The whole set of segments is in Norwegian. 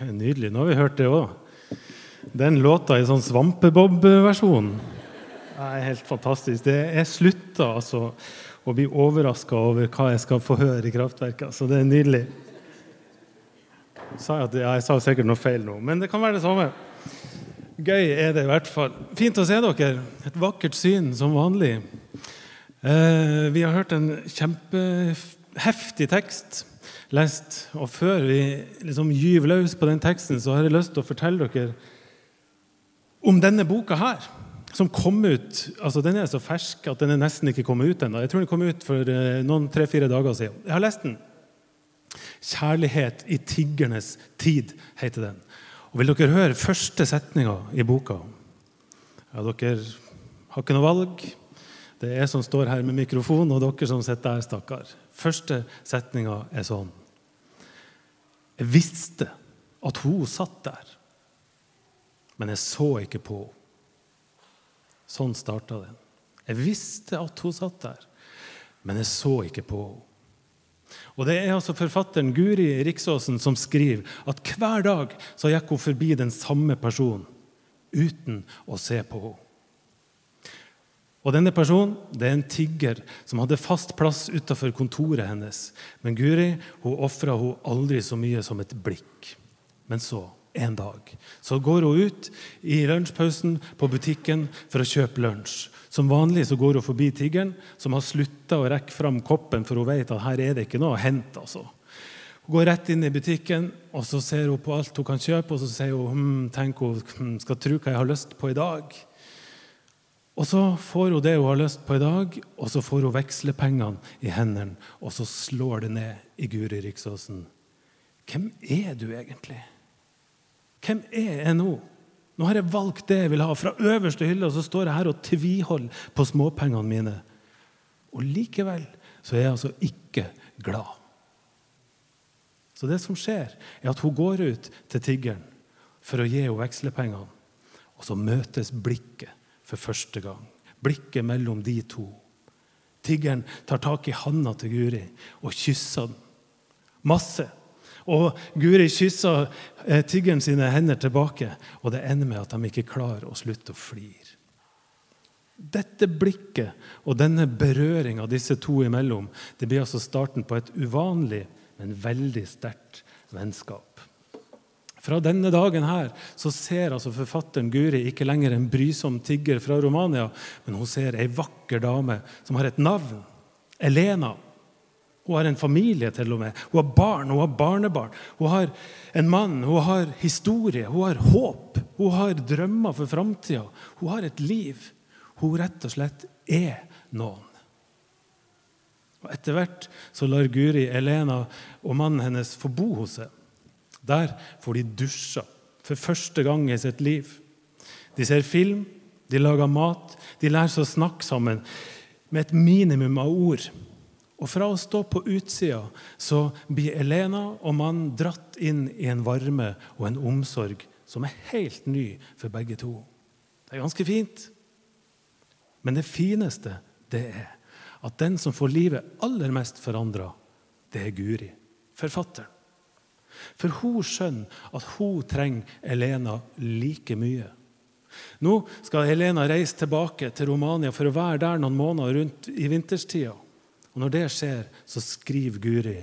Det Nydelig. Nå har vi hørt det òg. Den låta i sånn Svampebob-versjon er helt fantastisk. Det er slutta altså å bli overraska over hva jeg skal få høre i kraftverket. Så det er nydelig. Sa jeg, at, ja, jeg sa sikkert noe feil nå, men det kan være det samme. Gøy er det i hvert fall. Fint å se dere. Et vakkert syn som vanlig. Eh, vi har hørt en kjempeheftig tekst lest. Og før vi liksom gyver løs på den teksten, så har jeg lyst til å fortelle dere om denne boka her. Som kom ut altså Den er så fersk at den er nesten ikke kommet ut ennå. Jeg tror den kom ut for eh, noen tre-fire dager siden. Jeg har lest den. 'Kjærlighet i tiggernes tid' heter den. Og Vil dere høre første setninga i boka? Ja, Dere har ikke noe valg. Det er jeg som står her med mikrofon, og dere som sitter der, stakkar. Første setninga er sånn. Jeg visste at hun satt der, men jeg så ikke på henne. Sånn starta den. Jeg visste at hun satt der, men jeg så ikke på henne. Og Det er altså forfatteren Guri Riksåsen som skriver at hver dag så gikk hun forbi den samme personen uten å se på henne. Og Denne personen det er en tigger som hadde fast plass utenfor kontoret hennes. Men Guri hun ofra hun aldri så mye som et blikk. Men så, en dag, så går hun ut i lunsjpausen på butikken for å kjøpe lunsj. Som vanlig så går hun forbi tiggeren, som har slutta å rekke fram koppen, for hun vet at her er det ikke noe å hente. altså. Hun går rett inn i butikken og så ser hun på alt hun kan kjøpe, og så sier hun hm, tenk hun hm, skal tro hva jeg har lyst på i dag. Og så får hun det hun har lyst på i dag, og så får hun vekslepengene i hendene, og så slår det ned i Guri Riksåsen. Hvem er du egentlig? Hvem er jeg nå? Nå har jeg valgt det jeg vil ha, fra øverste hylle, og så står jeg her og tviholder på småpengene mine. Og likevel så er jeg altså ikke glad. Så det som skjer, er at hun går ut til tiggeren for å gi henne vekslepengene. Og så møtes blikket for første gang. Blikket mellom de to. Tiggeren tar tak i handa til Guri og kysser den. Masse. Og Guri kysser eh, tiggeren sine hender tilbake, og det ender med at de ikke klarer å slutte å flire. Dette blikket og denne berøringa disse to imellom det blir altså starten på et uvanlig, men veldig sterkt vennskap. Fra denne dagen her så ser altså forfatteren Guri ikke lenger en brysom tigger fra Romania, men hun ser ei vakker dame som har et navn. Elena. Hun har en familie, til og med. Hun har barn, hun har barnebarn. Hun har en mann, hun har historie, hun har håp. Hun har drømmer for framtida. Hun har et liv. Hun rett og slett er noen. Og Etter hvert så lar Guri Elena og mannen hennes få bo hos seg. Der får de dusja for første gang i sitt liv. De ser film, de lager mat, de lærer seg å snakke sammen med et minimum av ord. Og fra å stå på utsida så blir Elena og mannen dratt inn i en varme og en omsorg som er helt ny for begge to. Det er ganske fint. Men det fineste det er at den som får livet aller mest forandra, det er Guri, forfatteren. For hun skjønner at hun trenger Elena like mye. Nå skal Elena reise tilbake til Romania for å være der noen måneder rundt i vinterstida. Og når det skjer, så skriver Guri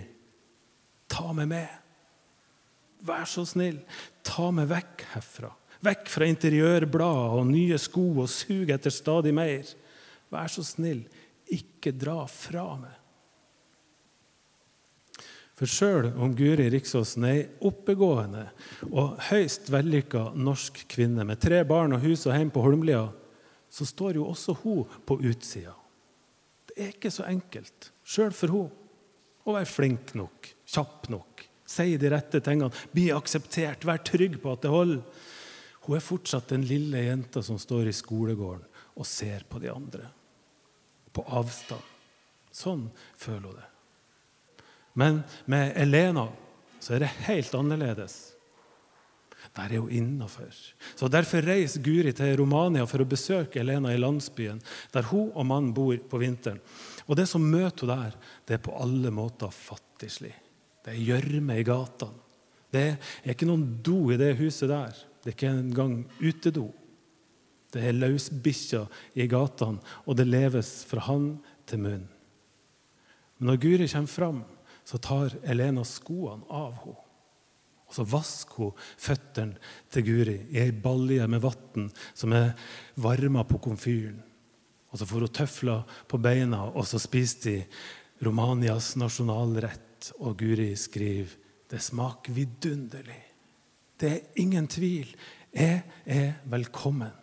Ta meg med. Vær så snill, ta meg vekk herfra. Vekk fra interiørblader og nye sko og sug etter stadig mer. Vær så snill, ikke dra fra meg. For sjøl om Guri Riksåsen er ei oppegående og høyst vellykka norsk kvinne med tre barn og hus og hjem på Holmlia, så står jo også hun på utsida. Det er ikke så enkelt, sjøl for hun, å være flink nok, kjapp nok, si de rette tingene, bli akseptert, være trygg på at det holder. Hun er fortsatt den lille jenta som står i skolegården og ser på de andre. På avstand. Sånn føler hun det. Men med Elena så er det helt annerledes. Der er hun innafor. Derfor reiser Guri til Romania for å besøke Elena i landsbyen, der hun og mannen bor på vinteren. Og Det som møter henne der, det er på alle måter fattigslig. Det er gjørme i gatene. Det er ikke noen do i det huset der. Det er ikke engang utedo. Det er løsbikkjer i gatene, og det leves fra hand til munn. Men når Guri kommer fram, så tar Elena skoene av henne. Og så vasker hun føttene til Guri i ei balje med vann som er varma på komfyren. Og så får hun tøfler på beina, og så spiser de Romanias nasjonalrett. Og Guri skriver det smaker vidunderlig. Det er ingen tvil. Jeg er velkommen.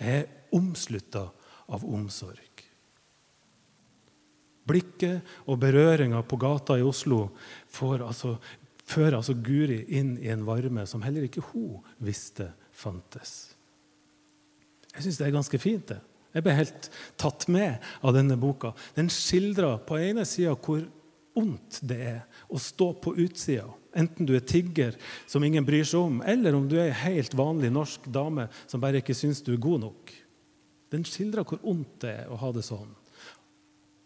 Jeg er omslutta av omsorg. Blikket og berøringa på gata i Oslo får altså, fører altså Guri inn i en varme som heller ikke hun visste fantes. Jeg syns det er ganske fint. det. Jeg ble helt tatt med av denne boka. Den skildrer på ene sida hvor ondt det er å stå på utsida. Enten du er tigger som ingen bryr seg om, eller om du er ei helt vanlig norsk dame som bare ikke syns du er god nok. Den skildrer hvor ondt det er å ha det sånn.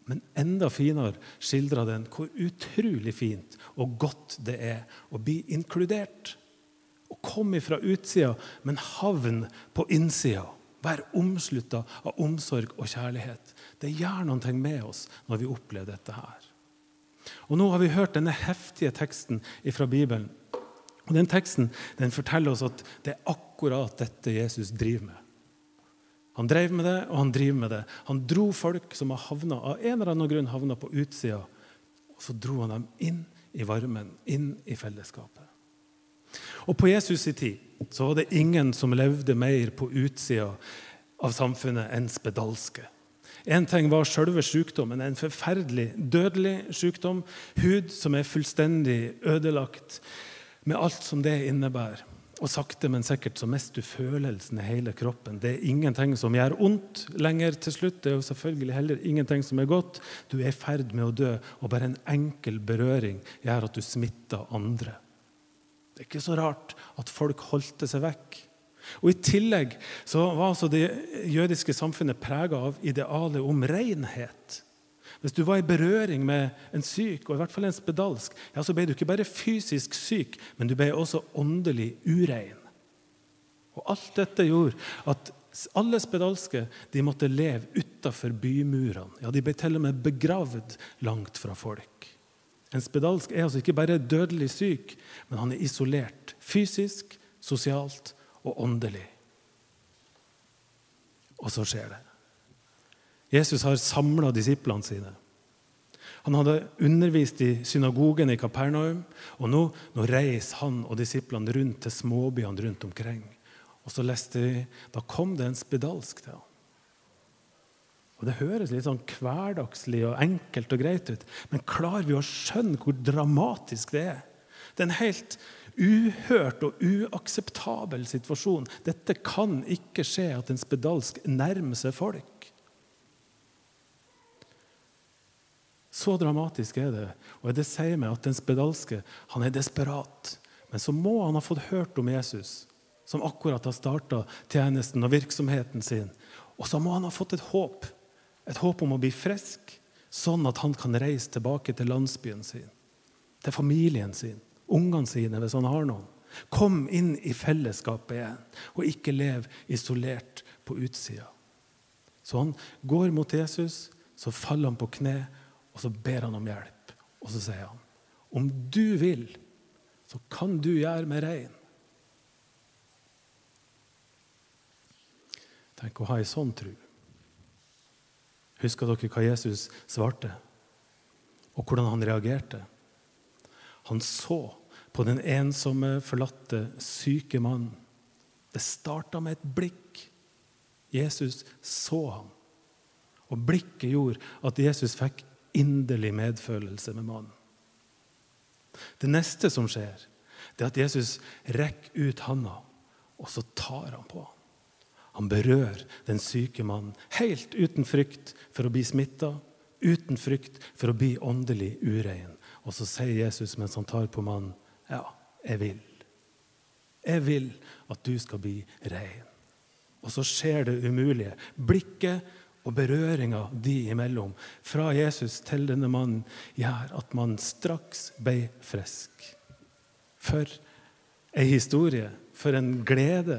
Men enda finere skildrer den hvor utrolig fint og godt det er å bli inkludert. Å komme fra utsida, men havne på innsida. Være omslutta av omsorg og kjærlighet. Det gjør noe med oss når vi opplever dette her. Og Nå har vi hørt denne heftige teksten fra Bibelen. Og Den teksten den forteller oss at det er akkurat dette Jesus driver med. Han drev med det, og han driver med det. Han dro folk som har havna, av en eller annen grunn havna på utsida, og så dro han dem inn i varmen, inn i fellesskapet. Og På Jesus' i tid så var det ingen som levde mer på utsida av samfunnet enn spedalske. Én ting var selve sykdommen, en forferdelig dødelig sykdom. Hud som er fullstendig ødelagt, med alt som det innebærer. Og sakte, men sikkert så mister du følelsen i hele kroppen. Det er ingenting som gjør ondt lenger til slutt. Det er jo selvfølgelig heller ingenting som er godt. Du er i ferd med å dø, og bare en enkel berøring gjør at du smitter andre. Det er ikke så rart at folk holdt seg vekk. Og I tillegg så var altså det jødiske samfunnet prega av idealet om renhet. Hvis du var i berøring med en syk, og i hvert fall en spedalsk, ja, så ble du ikke bare fysisk syk, men du ble også åndelig urein. Og Alt dette gjorde at alle spedalske de måtte leve utafor bymurene. Ja, De ble til og med begravd langt fra folk. En spedalsk er altså ikke bare dødelig syk, men han er isolert fysisk, sosialt og åndelig. Og så skjer det. Jesus har samla disiplene sine. Han hadde undervist i synagogen i Kapernaum, og nå, nå reiser han og disiplene rundt til småbyene rundt omkring. Og så leste vi da kom det en spedalsk til ham. Og Det høres litt sånn hverdagslig og enkelt og greit ut, men klarer vi å skjønne hvor dramatisk det er? Det er en helt uhørt og uakseptabel situasjon. Dette kan ikke skje at en spedalsk nærmer seg folk. Så dramatisk er det. Og det sier meg at den spedalske han er desperat. Men så må han ha fått hørt om Jesus, som akkurat har starta tjenesten og virksomheten sin. Og så må han ha fått et håp. Et håp om å bli frisk, sånn at han kan reise tilbake til landsbyen sin. Til familien sin, ungene sine, hvis han har noen. Kom inn i fellesskapet igjen, og ikke lev isolert på utsida. Så han går mot Jesus, så faller han på kne og så ber han om hjelp. Og så sier han, om du vil, så kan du gjøre meg rein. Tenk å ha ei sånn tru. Husker dere hva Jesus svarte, og hvordan han reagerte? Han så på den ensomme, forlatte, syke mannen. Det starta med et blikk. Jesus så ham. Og blikket gjorde at Jesus fikk inderlig medfølelse med mannen. Det neste som skjer, det er at Jesus rekker ut handa, og så tar han på. Han berører den syke mannen helt uten frykt for å bli smitta, uten frykt for å bli åndelig urein. Og så sier Jesus mens han tar på mannen, 'Ja, jeg vil. Jeg vil at du skal bli rein.' Og så skjer det umulige. Blikket og berøringa de imellom, fra Jesus til denne mannen, gjør at man straks ble frisk. For ei historie. For en glede.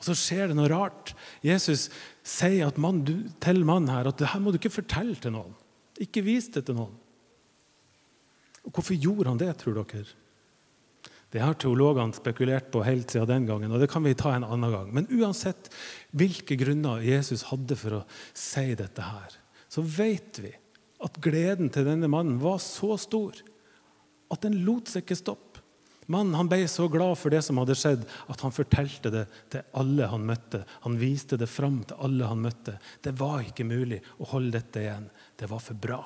Og så skjer det noe rart. Jesus sier man, du, til mannen her at det her må du ikke fortelle til noen. Ikke vis det til noen. Og Hvorfor gjorde han det, tror dere? Det har teologene spekulert på helt siden den gangen, og det kan vi ta en annen gang. Men uansett hvilke grunner Jesus hadde for å si dette her, så vet vi at gleden til denne mannen var så stor at den lot seg ikke stoppe. Mannen han ble så glad for det som hadde skjedd, at han fortalte det til alle han møtte. Han viste det fram til alle han møtte. Det var ikke mulig å holde dette igjen. Det var for bra.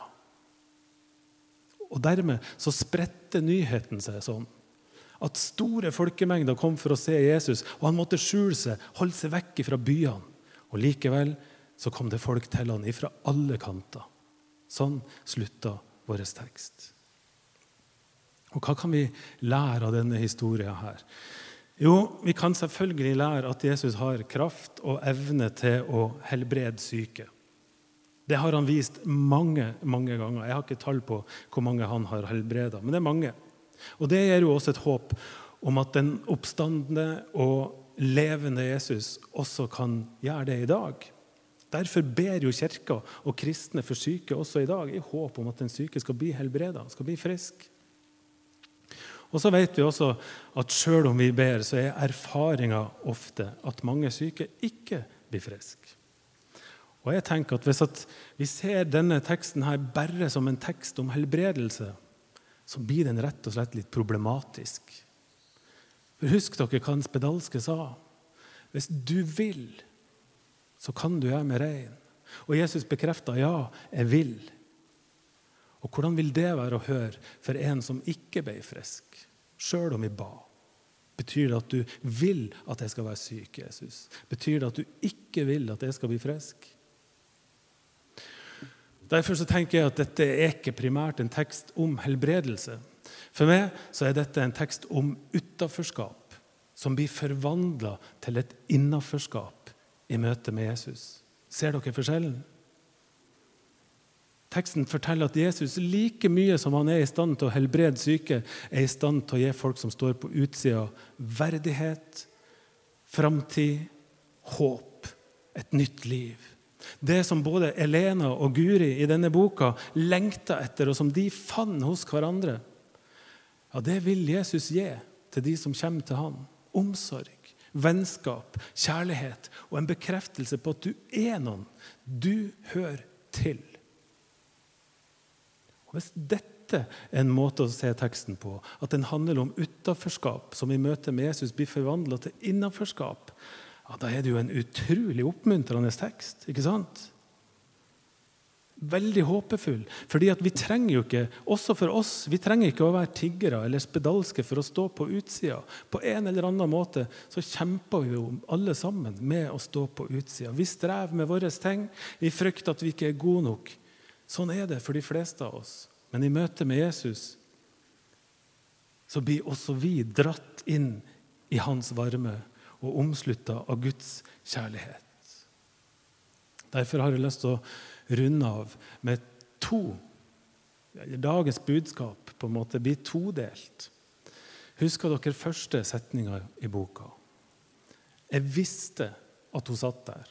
Og Dermed så spredte nyheten seg sånn at store folkemengder kom for å se Jesus, og han måtte skjule seg, holde seg vekk fra byene. Og Likevel så kom det folk til han fra alle kanter. Sånn slutta vår tekst. Og Hva kan vi lære av denne historien? her? Jo, Vi kan selvfølgelig lære at Jesus har kraft og evne til å helbrede syke. Det har han vist mange mange ganger. Jeg har ikke tall på hvor mange han har helbreda, men det er mange. Og Det gir også et håp om at den oppstandende og levende Jesus også kan gjøre det i dag. Derfor ber jo Kirka og kristne for syke også i dag, i håp om at den syke skal bli helbreda, skal bli frisk. Og så vet vi også at selv om vi ber, så er erfaringa ofte at mange syke ikke blir friske. Og jeg tenker at Hvis at vi ser denne teksten her bare som en tekst om helbredelse, så blir den rett og slett litt problematisk. For Husk dere hva den spedalske sa. Hvis du vil, så kan du gjøre meg rein. Og Jesus bekrefta ja, jeg vil. Og hvordan vil det være å høre for en som ikke ble frisk, sjøl om vi ba? Betyr det at du vil at jeg skal være syk, Jesus? Betyr det at du ikke vil at jeg skal bli frisk? Derfor tenker jeg at dette er ikke primært en tekst om helbredelse. For meg så er dette en tekst om utaforskap, som blir forvandla til et innaforskap i møte med Jesus. Ser dere forskjellen? Teksten forteller at Jesus like mye som han er i stand til å helbrede syke, er i stand til å gi folk som står på utsida, verdighet, framtid, håp, et nytt liv. Det som både Elena og Guri i denne boka lengta etter, og som de fant hos hverandre, ja, det vil Jesus gi til de som kommer til ham. Omsorg, vennskap, kjærlighet og en bekreftelse på at du er noen. Du hører til. Og Hvis dette er en måte å se teksten på, at den handler om utaforskap, som i møte med Jesus blir forvandla til innaforskap, ja, da er det jo en utrolig oppmuntrende tekst. ikke sant? Veldig håpefull. fordi at vi trenger jo ikke også for oss, vi trenger ikke å være tiggere eller spedalske for å stå på utsida. På en eller annen måte så kjemper vi jo alle sammen med å stå på utsida. Vi strever med våre ting. Vi frykter at vi ikke er gode nok. Sånn er det for de fleste av oss. Men i møte med Jesus så blir også vi dratt inn i hans varme og omslutta av Guds kjærlighet. Derfor har jeg lyst til å runde av med to Dagens budskap på en måte blir todelt. Husker dere første setninga i boka? Jeg visste at hun satt der,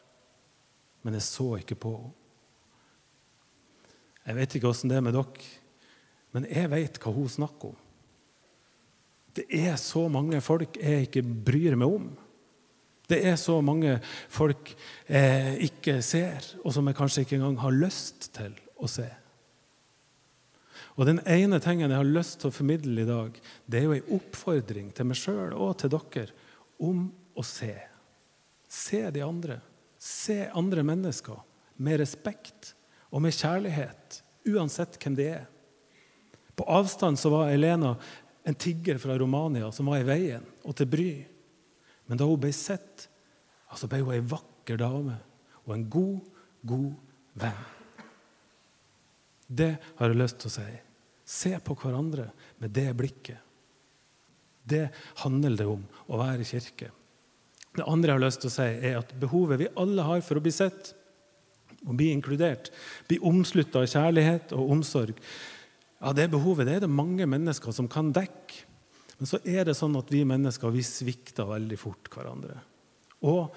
men jeg så ikke på henne. Jeg vet ikke åssen det er med dere, men jeg vet hva hun snakker om. Det er så mange folk jeg ikke bryr meg om. Det er så mange folk eh, ikke ser, og som jeg kanskje ikke engang har lyst til å se. Og Den ene tingen jeg har lyst til å formidle i dag, det er jo en oppfordring til meg sjøl og til dere om å se. Se de andre. Se andre mennesker med respekt og med kjærlighet, uansett hvem de er. På avstand så var Elena en tigger fra Romania som var i veien og til bry. Men da hun ble sett, altså ble hun ei vakker dame og en god, god venn. Det har jeg lyst til å si. Se på hverandre med det blikket. Det handler det om å være i kirke. Det andre jeg har lyst til å si, er at behovet vi alle har for å bli sett og bli inkludert, bli omslutta av kjærlighet og omsorg, Ja, Det behovet det er det mange mennesker som kan dekke. Men så er det sånn at vi mennesker vi svikter veldig fort hverandre. Og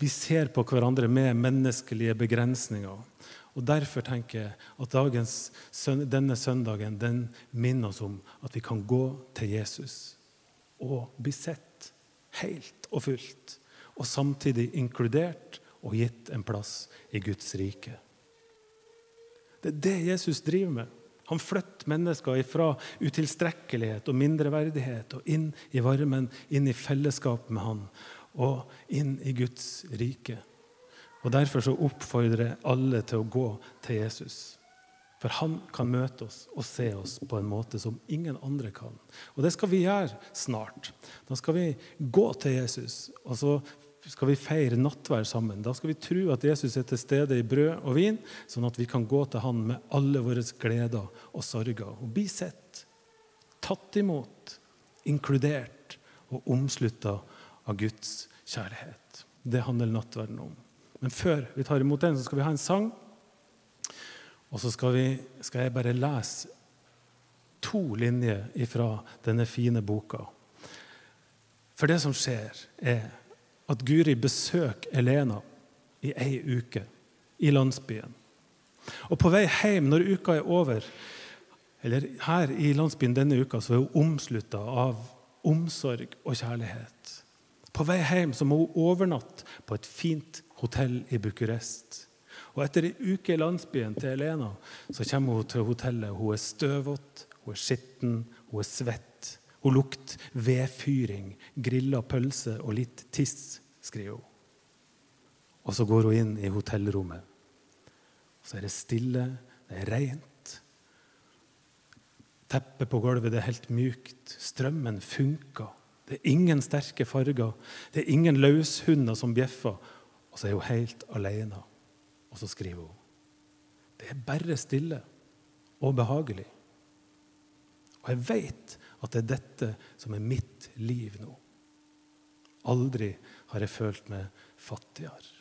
vi ser på hverandre med menneskelige begrensninger. Og Derfor tenker jeg at dagens, denne søndagen den minner oss om at vi kan gå til Jesus og bli sett helt og fullt, og samtidig inkludert og gitt en plass i Guds rike. Det er det Jesus driver med. Han flytter mennesker fra utilstrekkelighet og mindreverdighet og inn i varmen, inn i fellesskap med Han og inn i Guds rike. Og Derfor så oppfordrer jeg alle til å gå til Jesus. For han kan møte oss og se oss på en måte som ingen andre kan. Og det skal vi gjøre snart. Da skal vi gå til Jesus, og så skal vi feire nattvær sammen. Da skal vi tro at Jesus er til stede i brød og vin, sånn at vi kan gå til han med alle våre gleder og sorger. Og bli sett, tatt imot, inkludert og omslutta av Guds kjærlighet. Det handler nattverden om. Men før vi tar imot den, så skal vi ha en sang. Og så skal, vi, skal jeg bare lese to linjer fra denne fine boka. For det som skjer, er at Guri besøker Elena i ei uke i landsbyen. Og på vei hjem, når uka er over, eller her i landsbyen denne uka, så er hun omslutta av omsorg og kjærlighet. På vei hjem så må hun overnatte på et fint hotell i Bucuresti. Og Etter en uke i landsbyen til Elena så kommer hun til hotellet. Hun er støvete, hun er skitten, hun er svett. Hun lukter vedfyring, grilla pølse og litt tiss, skriver hun. Og så går hun inn i hotellrommet. Og så er det stille, det er rent. Teppet på gulvet det er helt mykt. Strømmen funker. Det er ingen sterke farger. Det er ingen løshunder som bjeffer. Og så er hun helt alene. Og så skriver hun det er bare stille og behagelig. Og jeg vet at det er dette som er mitt liv nå. Aldri har jeg følt meg fattigere.